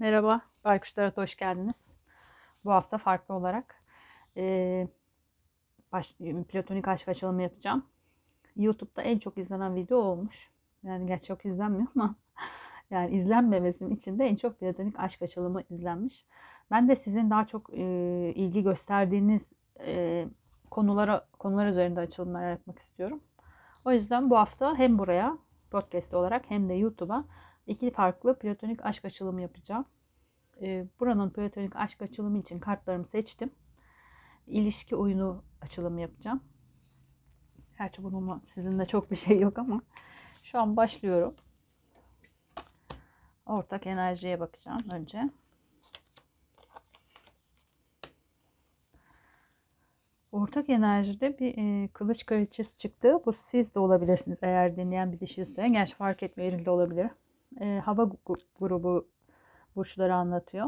Merhaba, Baykuşlara hoş geldiniz. Bu hafta farklı olarak eee, baş, platonik aşk açılımı yapacağım. YouTube'da en çok izlenen video olmuş. Yani gerçi çok izlenmiyor ama yani izlenmemesinin içinde en çok platonik aşk açılımı izlenmiş. Ben de sizin daha çok eee, ilgi gösterdiğiniz eee, konulara konular üzerinde açılımlar yapmak istiyorum. O yüzden bu hafta hem buraya podcast olarak hem de YouTube'a iki farklı platonik aşk açılımı yapacağım. Ee, buranın platonik aşk açılımı için kartlarımı seçtim. İlişki oyunu açılımı yapacağım. Gerçi bununla sizinle çok bir şey yok ama şu an başlıyorum. Ortak enerjiye bakacağım önce. Ortak enerjide bir e, kılıç kraliçesi çıktı. Bu siz de olabilirsiniz eğer dinleyen bir dişiyse. Gerçi fark eril de olabilir. E, hava grubu burçları anlatıyor.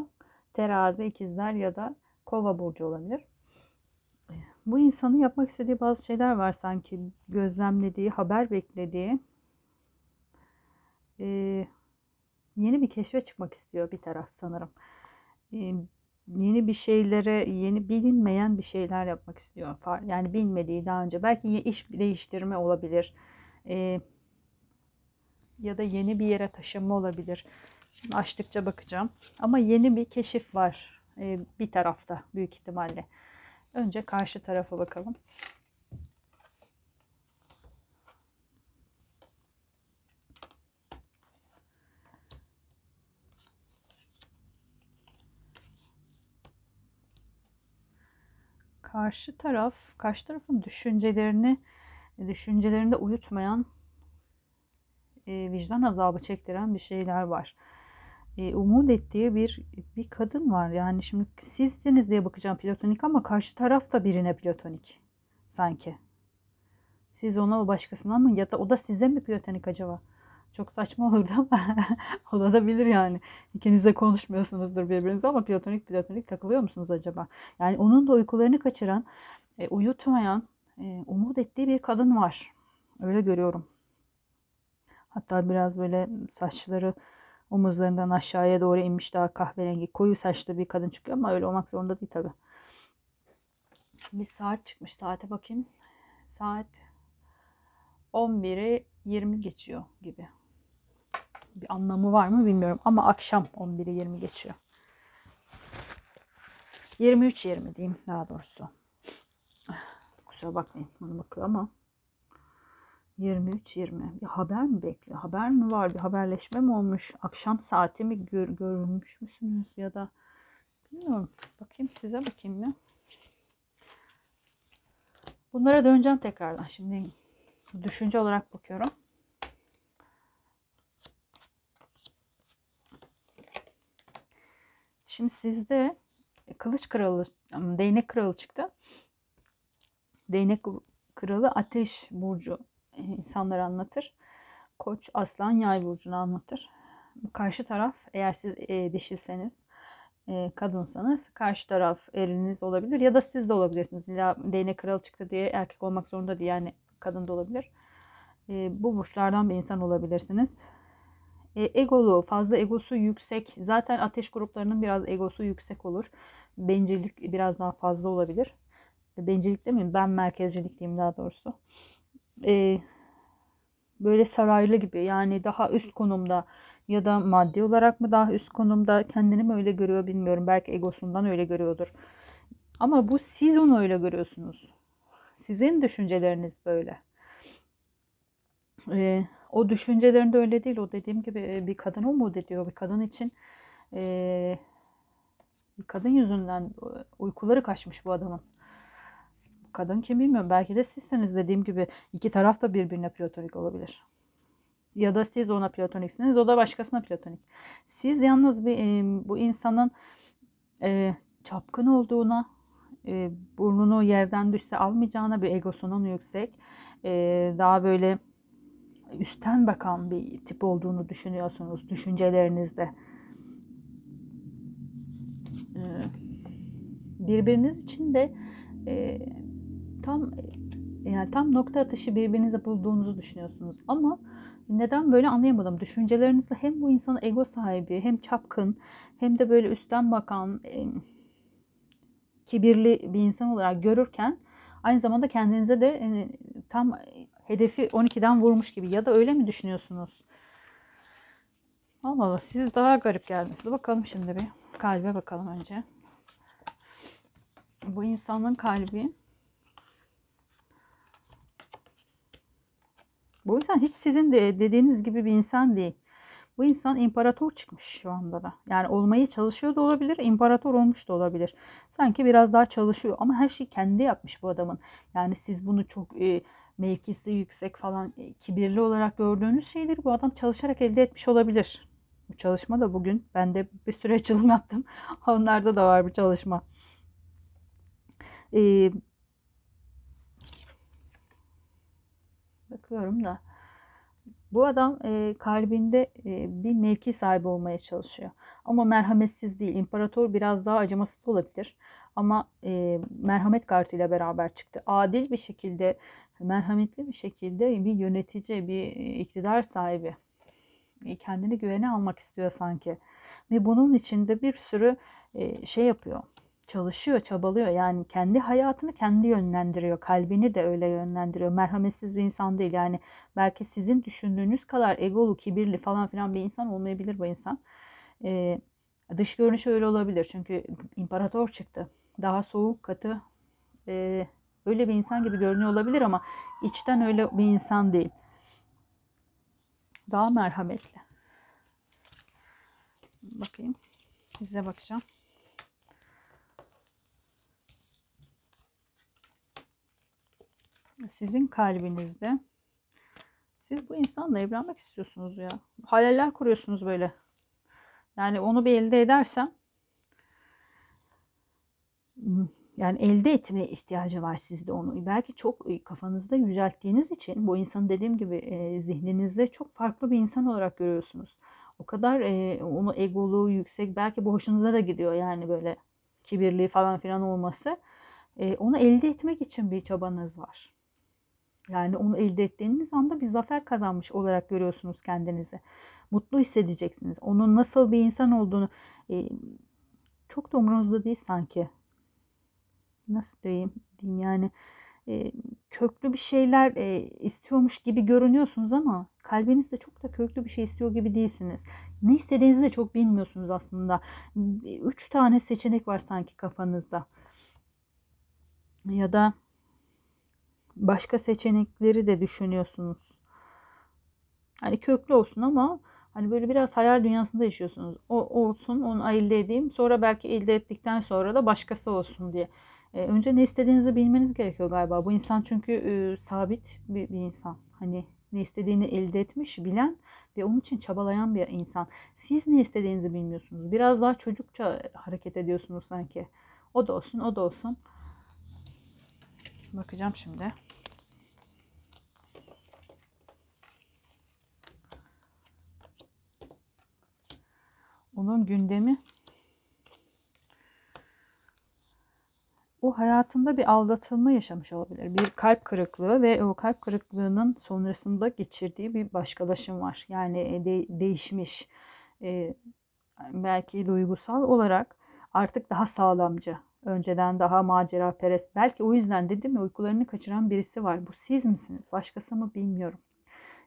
Terazi, ikizler ya da kova burcu olabilir. Bu insanın yapmak istediği bazı şeyler var sanki. Gözlemlediği, haber beklediği. E, yeni bir keşfe çıkmak istiyor bir taraf sanırım. E, yeni bir şeylere, yeni bilinmeyen bir şeyler yapmak istiyor. Yani bilmediği daha önce. Belki iş değiştirme olabilir. E, ya da yeni bir yere taşınma olabilir. Açtıkça bakacağım. Ama yeni bir keşif var e, bir tarafta büyük ihtimalle. Önce karşı tarafa bakalım. Karşı taraf, karşı tarafın düşüncelerini, düşüncelerinde uyutmayan, e, vicdan azabı çektiren bir şeyler var. E, umut ettiği bir bir kadın var. Yani şimdi sizsiniz diye bakacağım platonik ama karşı taraf da birine platonik sanki. Siz ona o başkasına mı ya da o da size mi platonik acaba? Çok saçma olurdu ama olabilir yani. İkiniz de konuşmuyorsunuzdur birbirinize ama platonik platonik takılıyor musunuz acaba? Yani onun da uykularını kaçıran, e, uyutmayan, e, umut ettiği bir kadın var. Öyle görüyorum. Hatta biraz böyle saçları omuzlarından aşağıya doğru inmiş daha kahverengi koyu saçlı bir kadın çıkıyor ama öyle olmak zorunda değil tabi. Bir saat çıkmış. Saate bakayım. Saat 11'i 20 geçiyor gibi. Bir anlamı var mı bilmiyorum ama akşam 11'i 20 geçiyor. 23-20 diyeyim daha doğrusu. Kusura bakmayın bana bakıyor ama 23-20. Bir haber mi bekliyor? Haber mi var? Bir haberleşme mi olmuş? Akşam saati mi gör, görmüş müsünüz? Ya da bilmiyorum. Bakayım size bakayım mı? Bunlara döneceğim tekrardan. Şimdi düşünce olarak bakıyorum. Şimdi sizde kılıç kralı, değnek kralı çıktı. Değnek kralı ateş burcu insanları anlatır. Koç, aslan, yay burcunu anlatır. Karşı taraf eğer siz e, dişilseniz, e, kadınsanız karşı taraf eriniz olabilir ya da siz de olabilirsiniz. İlla değnek kralı çıktı diye erkek olmak zorunda değil yani kadın da olabilir. E, bu burçlardan bir insan olabilirsiniz. E, egolu, fazla egosu yüksek. Zaten ateş gruplarının biraz egosu yüksek olur. Bencillik biraz daha fazla olabilir. Bencillik demeyeyim, ben merkezcilik diyeyim daha doğrusu. E, böyle saraylı gibi yani daha üst konumda ya da maddi olarak mı daha üst konumda kendini mi öyle görüyor bilmiyorum. Belki egosundan öyle görüyordur. Ama bu siz onu öyle görüyorsunuz. Sizin düşünceleriniz böyle. Ee, o düşüncelerinde öyle değil. O dediğim gibi bir kadın umut ediyor. Bir kadın için e, bir kadın yüzünden uykuları kaçmış bu adamın. Kadın kim bilmiyorum. Belki de sizseniz dediğim gibi iki taraf da birbirine platonik olabilir. Ya da siz ona platoniksiniz, o da başkasına platonik. Siz yalnız bir e, bu insanın e, çapkın olduğuna, e, burnunu yerden düşse almayacağına, bir egosunun yüksek, e, daha böyle üstten bakan bir tip olduğunu düşünüyorsunuz düşüncelerinizde. E, birbiriniz için de e, tam yani tam nokta atışı birbirinizi bulduğunuzu düşünüyorsunuz ama Neden böyle anlayamadım. Düşüncelerinizde hem bu insanın ego sahibi, hem çapkın, hem de böyle üstten bakan, e, kibirli bir insan olarak görürken aynı zamanda kendinize de e, tam hedefi 12'den vurmuş gibi ya da öyle mi düşünüyorsunuz? Allah Allah siz daha garip geldiniz. Bakalım şimdi bir kalbe bakalım önce. Bu insanın kalbi Bu insan hiç sizin de dediğiniz gibi bir insan değil. Bu insan imparator çıkmış şu anda da. Yani olmayı çalışıyor da olabilir, imparator olmuş da olabilir. Sanki biraz daha çalışıyor ama her şeyi kendi yapmış bu adamın. Yani siz bunu çok e, mevkisi yüksek falan e, kibirli olarak gördüğünüz şeyleri bu adam çalışarak elde etmiş olabilir. Bu çalışma da bugün ben de bir süre açılım yaptım. Onlarda da var bu çalışma. Ee, bakıyorum da bu adam e, kalbinde e, bir mevki sahibi olmaya çalışıyor. Ama merhametsiz değil. İmparator biraz daha acımasız olabilir. Ama e, merhamet kartıyla beraber çıktı. Adil bir şekilde, merhametli bir şekilde bir yönetici, bir iktidar sahibi. E, kendini güvene almak istiyor sanki. Ve bunun içinde bir sürü e, şey yapıyor çalışıyor, çabalıyor. Yani kendi hayatını kendi yönlendiriyor. Kalbini de öyle yönlendiriyor. Merhametsiz bir insan değil. Yani belki sizin düşündüğünüz kadar egolu, kibirli falan filan bir insan olmayabilir bu insan. Ee, dış görünüşü öyle olabilir. Çünkü imparator çıktı. Daha soğuk, katı, e, öyle bir insan gibi görünüyor olabilir ama içten öyle bir insan değil. Daha merhametli. Bakayım. Size bakacağım. Sizin kalbinizde siz bu insanla evlenmek istiyorsunuz ya. Hayaller kuruyorsunuz böyle. Yani onu bir elde edersem hmm, yani elde etmeye ihtiyacı var sizde onu. Belki çok e, kafanızda yücelttiğiniz için bu insanı dediğim gibi e, zihninizde çok farklı bir insan olarak görüyorsunuz. O kadar e, onu egolu, yüksek belki bu hoşunuza da gidiyor yani böyle kibirli falan filan olması. E, onu elde etmek için bir çabanız var. Yani onu elde ettiğiniz anda bir zafer kazanmış olarak görüyorsunuz kendinizi. Mutlu hissedeceksiniz. Onun nasıl bir insan olduğunu e, çok da umurunuzda değil sanki. Nasıl diyeyim, diyeyim yani e, köklü bir şeyler e, istiyormuş gibi görünüyorsunuz ama kalbinizde çok da köklü bir şey istiyor gibi değilsiniz. Ne istediğinizi de çok bilmiyorsunuz aslında. Üç tane seçenek var sanki kafanızda. Ya da başka seçenekleri de düşünüyorsunuz. Hani köklü olsun ama hani böyle biraz hayal dünyasında yaşıyorsunuz. O olsun, onu elde edeyim. Sonra belki elde ettikten sonra da başkası olsun diye. E, önce ne istediğinizi bilmeniz gerekiyor galiba. Bu insan çünkü e, sabit bir, bir insan. Hani ne istediğini elde etmiş, bilen ve onun için çabalayan bir insan. Siz ne istediğinizi bilmiyorsunuz. Biraz daha çocukça hareket ediyorsunuz sanki. O da olsun, o da olsun. Bakacağım şimdi. Onun gündemi o hayatında bir aldatılma yaşamış olabilir. Bir kalp kırıklığı ve o kalp kırıklığının sonrasında geçirdiği bir başkalaşım var. Yani e, de, değişmiş. Ee, belki duygusal olarak artık daha sağlamcı Önceden daha macera perest. Belki o yüzden dedim ya uykularını kaçıran birisi var. Bu siz misiniz? Başkası mı bilmiyorum.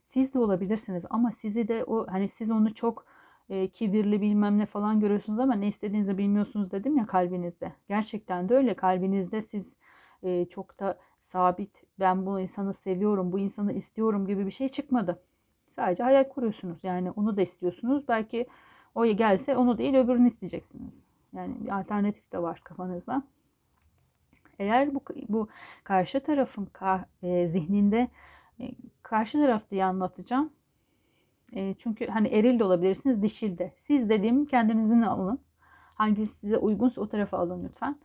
Siz de olabilirsiniz ama sizi de o hani siz onu çok e, kibirli bilmem ne falan görüyorsunuz ama ne istediğinizi bilmiyorsunuz dedim ya kalbinizde. Gerçekten de öyle kalbinizde siz e, çok da sabit ben bu insanı seviyorum, bu insanı istiyorum gibi bir şey çıkmadı. Sadece hayal kuruyorsunuz. Yani onu da istiyorsunuz. Belki o gelse onu değil öbürünü isteyeceksiniz. Yani bir alternatif de var kafanızda. Eğer bu, bu karşı tarafın ka, e, zihninde e, karşı taraf diye anlatacağım. E, çünkü hani eril de olabilirsiniz, dişil de. Siz dediğim kendinizin alın. Hangisi size uygunsa o tarafa alın lütfen.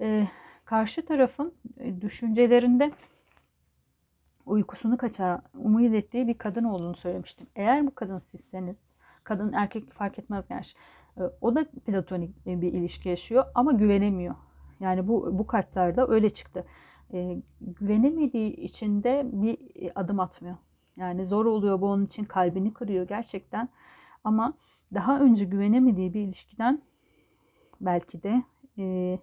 E, karşı tarafın e, düşüncelerinde uykusunu kaçar, umut ettiği bir kadın olduğunu söylemiştim. Eğer bu kadın sizseniz, kadın erkek fark etmez gerçi. Ee, o da platonik bir ilişki yaşıyor ama güvenemiyor. Yani bu bu kartlarda öyle çıktı. E, güvenemediği için de bir adım atmıyor. Yani zor oluyor bu onun için kalbini kırıyor gerçekten. Ama daha önce güvenemediği bir ilişkiden belki de e,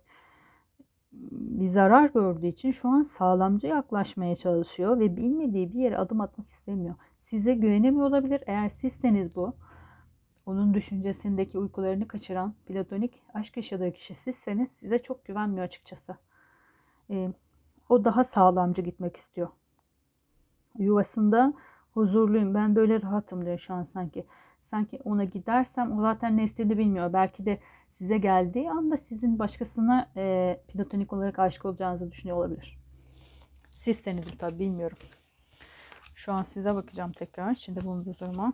bir zarar gördüğü için şu an sağlamcı yaklaşmaya çalışıyor ve bilmediği bir yere adım atmak istemiyor. Size güvenemiyor olabilir. Eğer sizseniz bu, onun düşüncesindeki uykularını kaçıran platonik aşk yaşadığı kişi sizseniz size çok güvenmiyor açıkçası. Ee, o daha sağlamcı gitmek istiyor. Yuvasında huzurluyum, ben böyle rahatım diyor şu an sanki. Sanki ona gidersem o zaten ne istediğini bilmiyor. Belki de size geldiği anda sizin başkasına e, platonik olarak aşık olacağınızı düşünüyor olabilir. Sizseniz bu tabi bilmiyorum. Şu an size bakacağım tekrar. içinde bulunduğu duruma.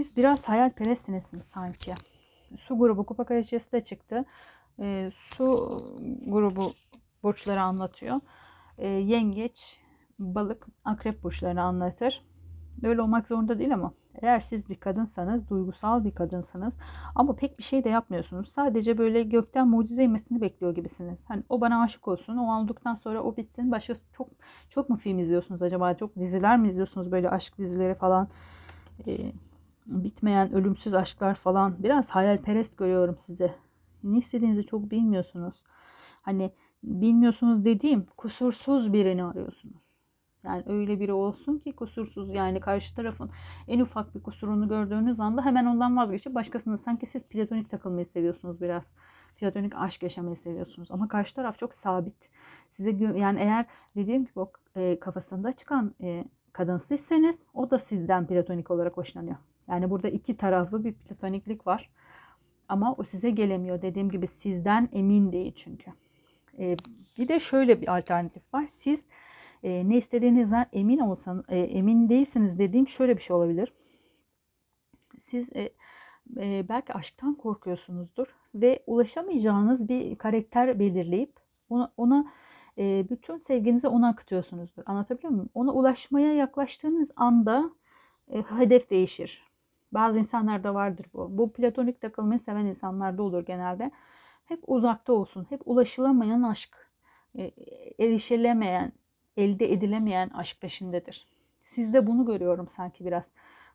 Siz biraz hayalperestsiniz sanki. Su grubu kupa kraliçesi de çıktı. E, su grubu burçları anlatıyor. E, yengeç, balık, akrep burçlarını anlatır. Böyle olmak zorunda değil ama eğer siz bir kadınsanız, duygusal bir kadınsanız ama pek bir şey de yapmıyorsunuz. Sadece böyle gökten mucize inmesini bekliyor gibisiniz. Hani o bana aşık olsun, o olduktan sonra o bitsin. Başka çok çok mu film izliyorsunuz acaba? Çok diziler mi izliyorsunuz böyle aşk dizileri falan? Ee, bitmeyen ölümsüz aşklar falan. Biraz hayalperest görüyorum size. Ne istediğinizi çok bilmiyorsunuz. Hani bilmiyorsunuz dediğim kusursuz birini arıyorsunuz. Yani öyle biri olsun ki kusursuz yani karşı tarafın en ufak bir kusurunu gördüğünüz anda hemen ondan vazgeçip başkasına sanki siz platonik takılmayı seviyorsunuz biraz. Platonik aşk yaşamayı seviyorsunuz ama karşı taraf çok sabit. Size yani eğer dediğim gibi o e, kafasında çıkan e, kadın sizseniz o da sizden platonik olarak hoşlanıyor. Yani burada iki taraflı bir platoniklik var. Ama o size gelemiyor. Dediğim gibi sizden emin değil çünkü. E, bir de şöyle bir alternatif var. Siz e, ne istediğinizden emin olsan, e, emin değilsiniz dediğim şöyle bir şey olabilir. Siz e, e, belki aşktan korkuyorsunuzdur ve ulaşamayacağınız bir karakter belirleyip ona, ona e, bütün sevginizi ona akıtıyorsunuzdur. Anlatabiliyor muyum? Ona ulaşmaya yaklaştığınız anda e, hedef değişir. Bazı insanlarda vardır bu. Bu platonik takılmayı seven insanlarda olur genelde. Hep uzakta olsun. Hep ulaşılamayan aşk. E, erişilemeyen, elde edilemeyen aşk peşindedir. Sizde bunu görüyorum sanki biraz.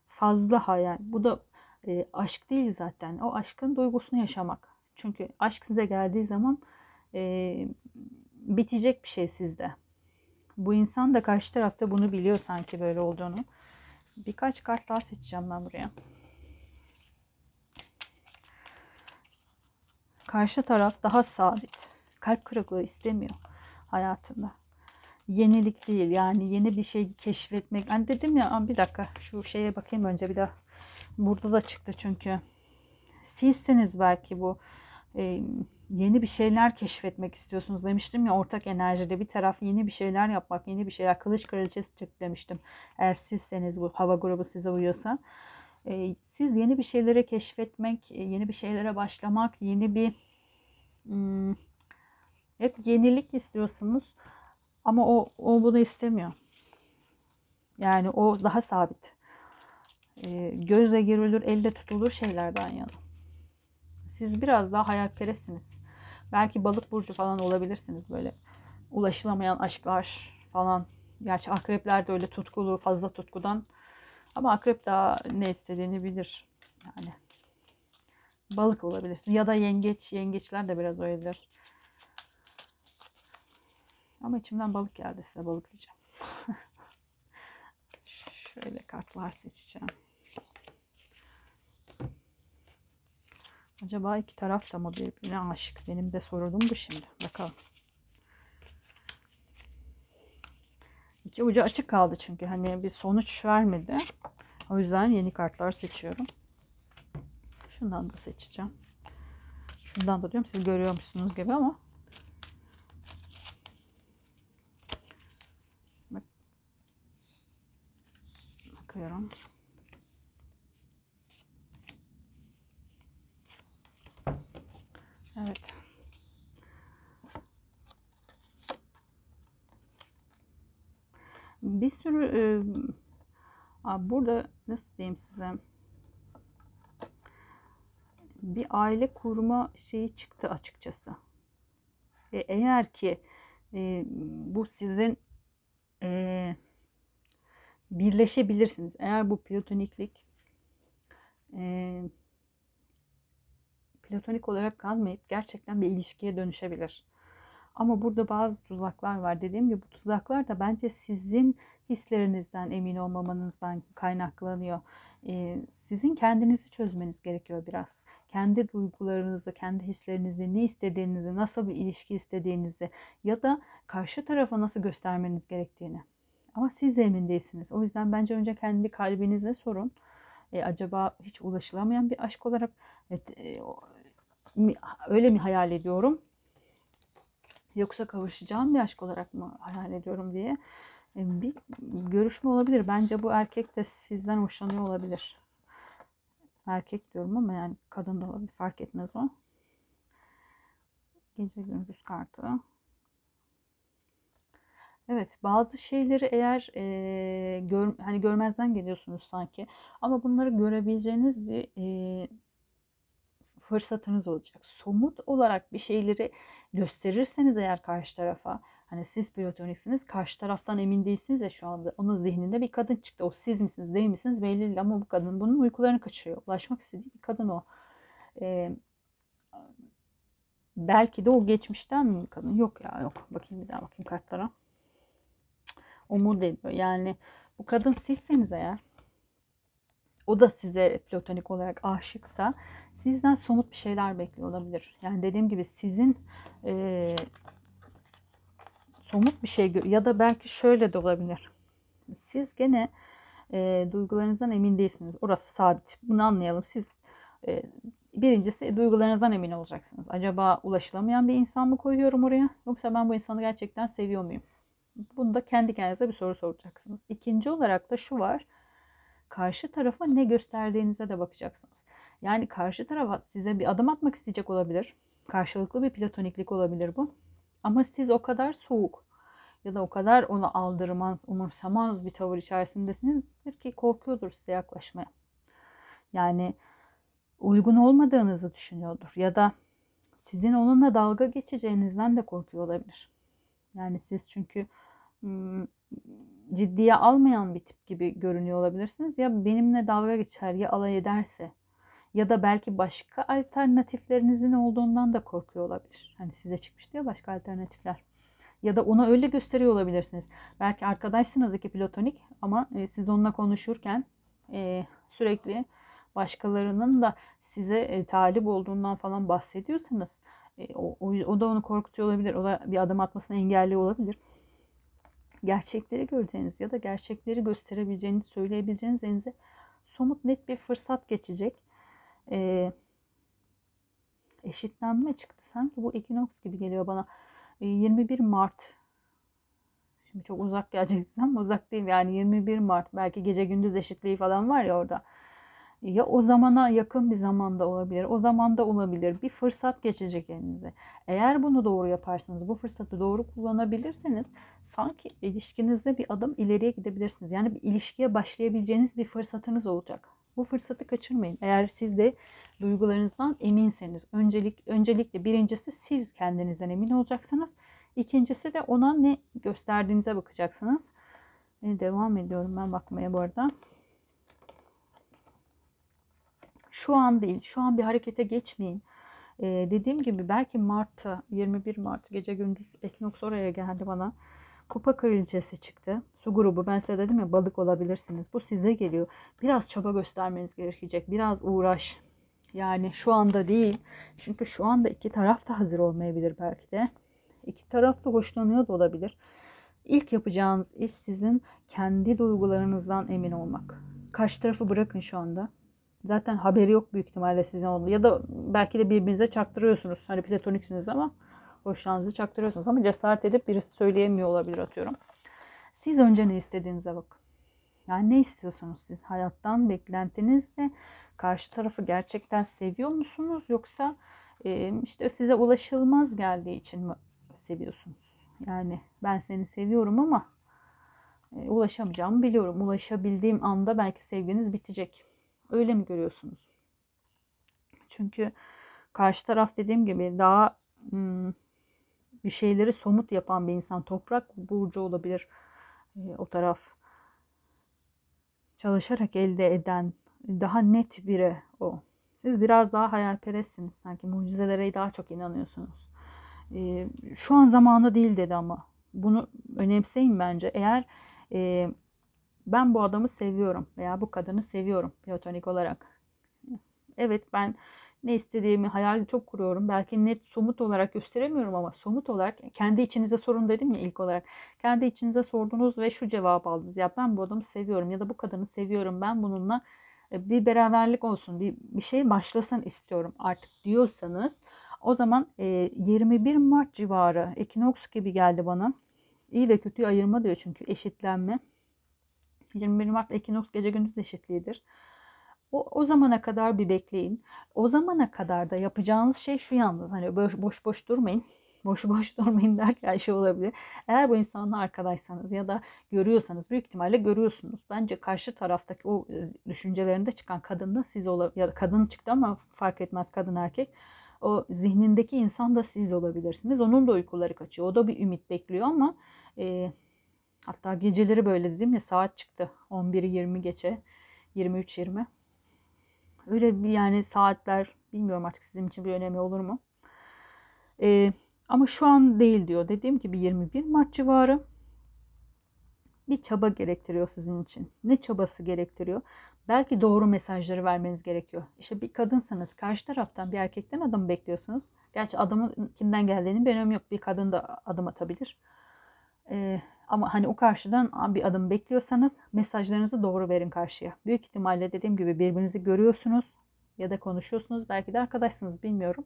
Fazla hayal. Bu da e, aşk değil zaten. O aşkın duygusunu yaşamak. Çünkü aşk size geldiği zaman e, bitecek bir şey sizde. Bu insan da karşı tarafta bunu biliyor sanki böyle olduğunu. Birkaç kart daha seçeceğim ben buraya. Karşı taraf daha sabit. Kalp kırıklığı istemiyor hayatında. Yenilik değil yani yeni bir şey keşfetmek. Hani dedim ya bir dakika şu şeye bakayım önce bir daha. Burada da çıktı çünkü. Sizsiniz belki bu. Ee, yeni bir şeyler keşfetmek istiyorsunuz demiştim ya ortak enerjide bir taraf yeni bir şeyler yapmak, yeni bir şeyler kılıç kraliçesi çıktı demiştim. Eğer sizseniz bu hava grubu size uyuyorsa. Ee, siz yeni bir şeylere keşfetmek, yeni bir şeylere başlamak, yeni bir hmm, hep yenilik istiyorsunuz ama o, o bunu istemiyor. Yani o daha sabit. E, gözle görülür, elde tutulur şeylerden yana. Siz biraz daha hayalperestsiniz. Belki balık burcu falan olabilirsiniz böyle. Ulaşılamayan aşklar falan. Gerçi akrepler de öyle tutkulu, fazla tutkudan. Ama akrep daha ne istediğini bilir. Yani balık olabilirsin. Ya da yengeç. Yengeçler de biraz öyledir. Ama içimden balık geldi size balık diyeceğim. Şöyle kartlar seçeceğim. Acaba iki taraf da mı birbirine aşık? Benim de sorunum bu şimdi. Bakalım. İki ucu açık kaldı çünkü. Hani bir sonuç vermedi. O yüzden yeni kartlar seçiyorum. Şundan da seçeceğim. Şundan da diyorum. Siz görüyormuşsunuz gibi ama. Bak. Bakıyorum. Evet. Bir sürü e, burada nasıl diyeyim size bir aile kurma şeyi çıktı açıkçası. Ve eğer ki e, bu sizin e, birleşebilirsiniz. Eğer bu platoniklik e, platonik olarak kalmayıp gerçekten bir ilişkiye dönüşebilir. Ama burada bazı tuzaklar var. Dediğim gibi bu tuzaklar da bence sizin hislerinizden emin olmamanızdan kaynaklanıyor. Ee, sizin kendinizi çözmeniz gerekiyor biraz. Kendi duygularınızı, kendi hislerinizi, ne istediğinizi, nasıl bir ilişki istediğinizi ya da karşı tarafa nasıl göstermeniz gerektiğini. Ama siz de emin değilsiniz. O yüzden bence önce kendi kalbinize sorun. E, acaba hiç ulaşılamayan bir aşk olarak evet, e, öyle mi hayal ediyorum? Yoksa kavuşacağım bir aşk olarak mı hayal ediyorum diye e, bir görüşme olabilir. Bence bu erkek de sizden hoşlanıyor olabilir. Erkek diyorum ama yani kadın da olabilir. Fark etmez o. Gece gündüz kartı. Evet, bazı şeyleri eğer e, gör, hani görmezden geliyorsunuz sanki ama bunları görebileceğiniz bir e, fırsatınız olacak. Somut olarak bir şeyleri gösterirseniz eğer karşı tarafa hani siz platoniksiniz karşı taraftan emin değilsiniz ya şu anda onun zihninde bir kadın çıktı. O siz misiniz değil misiniz belli değil ama bu kadın bunun uykularını kaçırıyor. Ulaşmak istediği bir kadın o. Ee, belki de o geçmişten mi kadın? Yok ya yok. Bakayım bir daha bakayım kartlara. Umut ediyor. Yani bu kadın sizseniz eğer o da size platonik olarak aşıksa sizden somut bir şeyler bekliyor olabilir. Yani dediğim gibi sizin e, somut bir şey ya da belki şöyle de olabilir. Siz gene e, duygularınızdan emin değilsiniz. Orası sabit. Bunu anlayalım. Siz e, birincisi duygularınızdan emin olacaksınız. Acaba ulaşılamayan bir insan mı koyuyorum oraya? Yoksa ben bu insanı gerçekten seviyor muyum? Bunu da kendi kendinize bir soru soracaksınız. İkinci olarak da şu var. Karşı tarafa ne gösterdiğinize de bakacaksınız. Yani karşı taraf size bir adım atmak isteyecek olabilir. Karşılıklı bir platoniklik olabilir bu. Ama siz o kadar soğuk ya da o kadar onu aldırmaz, umursamaz bir tavır içerisindesinizdir ki korkuyordur size yaklaşmaya. Yani uygun olmadığınızı düşünüyordur ya da sizin onunla dalga geçeceğinizden de korkuyor olabilir. Yani siz çünkü ciddiye almayan bir tip gibi görünüyor olabilirsiniz. Ya benimle dalga geçer ya alay ederse ya da belki başka alternatiflerinizin olduğundan da korkuyor olabilir. Hani size çıkmıştı ya başka alternatifler. Ya da ona öyle gösteriyor olabilirsiniz. Belki arkadaşsınız iki platonik ama e, siz onunla konuşurken e, sürekli başkalarının da size e, talip olduğundan falan bahsediyorsanız o, o, o da onu korkutuyor olabilir. O da bir adım atmasını engelliyor olabilir. Gerçekleri göreceğiniz ya da gerçekleri gösterebileceğiniz, söyleyebileceğiniz elinize somut net bir fırsat geçecek e, eşitlenme çıktı. Sanki bu ekinoks gibi geliyor bana. E, 21 Mart Şimdi çok uzak geleceksin ama uzak değil. Yani 21 Mart belki gece gündüz eşitliği falan var ya orada. Ya o zamana yakın bir zamanda olabilir. O zamanda olabilir. Bir fırsat geçecek elinize. Eğer bunu doğru yaparsanız, bu fırsatı doğru kullanabilirseniz sanki ilişkinizde bir adım ileriye gidebilirsiniz. Yani bir ilişkiye başlayabileceğiniz bir fırsatınız olacak. Bu fırsatı kaçırmayın. Eğer siz de duygularınızdan eminseniz, öncelik öncelikle birincisi siz kendinizden emin olacaksınız. İkincisi de ona ne gösterdiğinize bakacaksınız. E, devam ediyorum ben bakmaya bu arada. Şu an değil. Şu an bir harekete geçmeyin. E, dediğim gibi belki Mart'ta 21 Mart gece gündüz ekinoks oraya geldi bana. Kupa kraliçesi çıktı. Su grubu ben size dedim ya balık olabilirsiniz. Bu size geliyor. Biraz çaba göstermeniz gerekecek. Biraz uğraş. Yani şu anda değil. Çünkü şu anda iki taraf da hazır olmayabilir belki de. İki taraf da hoşlanıyor da olabilir. İlk yapacağınız iş sizin kendi duygularınızdan emin olmak. Karşı tarafı bırakın şu anda. Zaten haberi yok büyük ihtimalle sizin oldu. Ya da belki de birbirinize çaktırıyorsunuz. Hani platoniksiniz ama hoşlandığınızı çaktırıyorsunuz ama cesaret edip birisi söyleyemiyor olabilir atıyorum. Siz önce ne istediğinize bakın. Yani ne istiyorsunuz siz? Hayattan beklentiniz ne? Karşı tarafı gerçekten seviyor musunuz? Yoksa e, işte size ulaşılmaz geldiği için mi seviyorsunuz? Yani ben seni seviyorum ama e, ulaşamayacağımı biliyorum. Ulaşabildiğim anda belki sevginiz bitecek. Öyle mi görüyorsunuz? Çünkü karşı taraf dediğim gibi daha hmm, bir şeyleri somut yapan bir insan. Toprak burcu olabilir e, o taraf. Çalışarak elde eden daha net biri o. Siz biraz daha hayalperestsiniz sanki. Mucizelere daha çok inanıyorsunuz. E, şu an zamanı değil dedi ama. Bunu önemseyin bence. Eğer e, ben bu adamı seviyorum veya bu kadını seviyorum platonik olarak. Evet ben ne istediğimi hayal çok kuruyorum. Belki net somut olarak gösteremiyorum ama somut olarak kendi içinize sorun dedim ya ilk olarak. Kendi içinize sordunuz ve şu cevap aldınız. Ya ben bu adamı seviyorum ya da bu kadını seviyorum. Ben bununla e, bir beraberlik olsun, bir, bir şey başlasın istiyorum artık diyorsanız o zaman e, 21 Mart civarı ekinoks gibi geldi bana. İyi ve kötüyü ayırma diyor çünkü eşitlenme. 21 Mart ekinoks gece gündüz eşitliğidir. O, o zamana kadar bir bekleyin. O zamana kadar da yapacağınız şey şu yalnız. Hani boş boş, boş durmayın. Boş boş durmayın derken şey olabilir. Eğer bu insanla arkadaşsanız ya da görüyorsanız büyük ihtimalle görüyorsunuz. Bence karşı taraftaki o e, düşüncelerinde çıkan kadın da siz olabilir. Ya kadın çıktı ama fark etmez kadın erkek. O zihnindeki insan da siz olabilirsiniz. Onun da uykuları kaçıyor. O da bir ümit bekliyor ama e, hatta geceleri böyle dedim ya saat çıktı. 11'i 20 geçe. 23-20. Öyle bir yani saatler bilmiyorum artık sizin için bir önemi olur mu? Ee, ama şu an değil diyor. Dediğim gibi 21 Mart civarı bir çaba gerektiriyor sizin için. Ne çabası gerektiriyor? Belki doğru mesajları vermeniz gerekiyor. İşte bir kadınsanız karşı taraftan bir erkekten adım bekliyorsunuz. Gerçi adamın kimden geldiğini bir önemi yok. Bir kadın da adım atabilir. Ee, ama hani o karşıdan bir adım bekliyorsanız mesajlarınızı doğru verin karşıya. Büyük ihtimalle dediğim gibi birbirinizi görüyorsunuz ya da konuşuyorsunuz. Belki de arkadaşsınız bilmiyorum.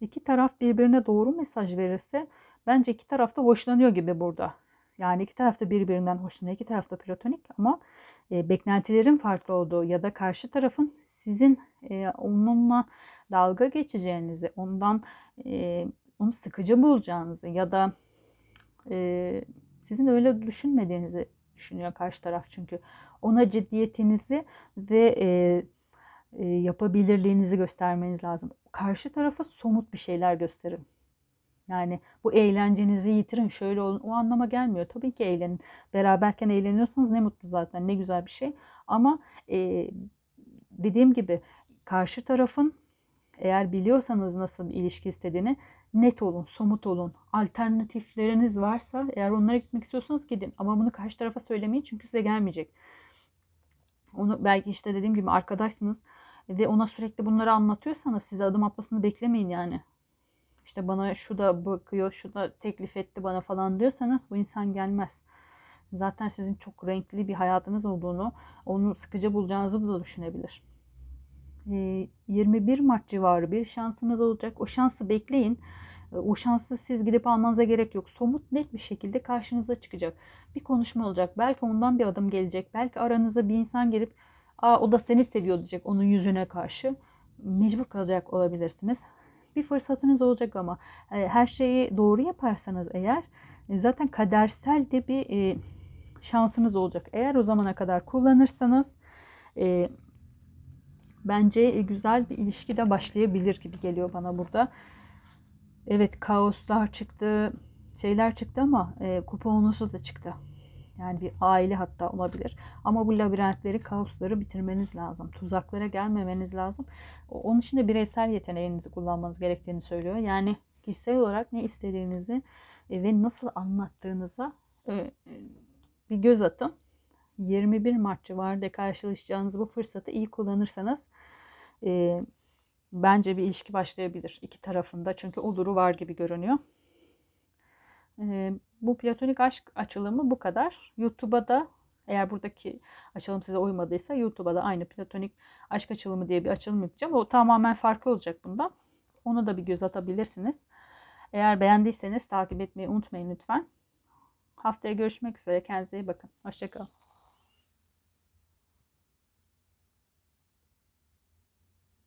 İki taraf birbirine doğru mesaj verirse bence iki taraf da hoşlanıyor gibi burada. Yani iki taraf da birbirinden hoşlanıyor. İki taraf da platonik ama e, beklentilerin farklı olduğu ya da karşı tarafın sizin e, onunla dalga geçeceğinizi, ondan e, onu sıkıcı bulacağınızı ya da e, sizin öyle düşünmediğinizi düşünüyor karşı taraf çünkü ona ciddiyetinizi ve e, e, yapabilirliğinizi göstermeniz lazım. Karşı tarafa somut bir şeyler gösterin. Yani bu eğlencenizi yitirin şöyle olun o anlama gelmiyor. Tabii ki eğlenin. Beraberken eğleniyorsanız ne mutlu zaten ne güzel bir şey. Ama e, dediğim gibi karşı tarafın eğer biliyorsanız nasıl bir ilişki istediğini net olun, somut olun. Alternatifleriniz varsa eğer onlara gitmek istiyorsanız gidin. Ama bunu karşı tarafa söylemeyin çünkü size gelmeyecek. Onu belki işte dediğim gibi arkadaşsınız ve ona sürekli bunları anlatıyorsanız size adım atmasını beklemeyin yani. İşte bana şu da bakıyor, şu da teklif etti bana falan diyorsanız bu insan gelmez. Zaten sizin çok renkli bir hayatınız olduğunu, onu sıkıcı bulacağınızı da düşünebilir. 21 Mart civarı bir şansınız olacak. O şansı bekleyin. O şansı siz gidip almanıza gerek yok. Somut net bir şekilde karşınıza çıkacak. Bir konuşma olacak. Belki ondan bir adım gelecek. Belki aranıza bir insan gelip Aa, o da seni seviyor diyecek onun yüzüne karşı. Mecbur kalacak olabilirsiniz. Bir fırsatınız olacak ama her şeyi doğru yaparsanız eğer zaten kadersel de bir şansınız olacak. Eğer o zamana kadar kullanırsanız bence güzel bir ilişki de başlayabilir gibi geliyor bana burada. Evet kaoslar çıktı, şeyler çıktı ama e, kuponunuzu da çıktı. Yani bir aile hatta olabilir. Ama bu labirentleri, kaosları bitirmeniz lazım. Tuzaklara gelmemeniz lazım. Onun için de bireysel yeteneğinizi kullanmanız gerektiğini söylüyor. Yani kişisel olarak ne istediğinizi e, ve nasıl anlattığınıza e, bir göz atın. 21 Mart civarında karşılaşacağınız bu fırsatı iyi kullanırsanız e, bence bir ilişki başlayabilir iki tarafında. Çünkü oluru var gibi görünüyor. E, bu platonik aşk açılımı bu kadar. YouTube'a da eğer buradaki açılım size uymadıysa YouTube'a da aynı platonik aşk açılımı diye bir açılım yapacağım. O tamamen farklı olacak bundan. Onu da bir göz atabilirsiniz. Eğer beğendiyseniz takip etmeyi unutmayın lütfen. Haftaya görüşmek üzere. Kendinize iyi bakın. Hoşçakalın.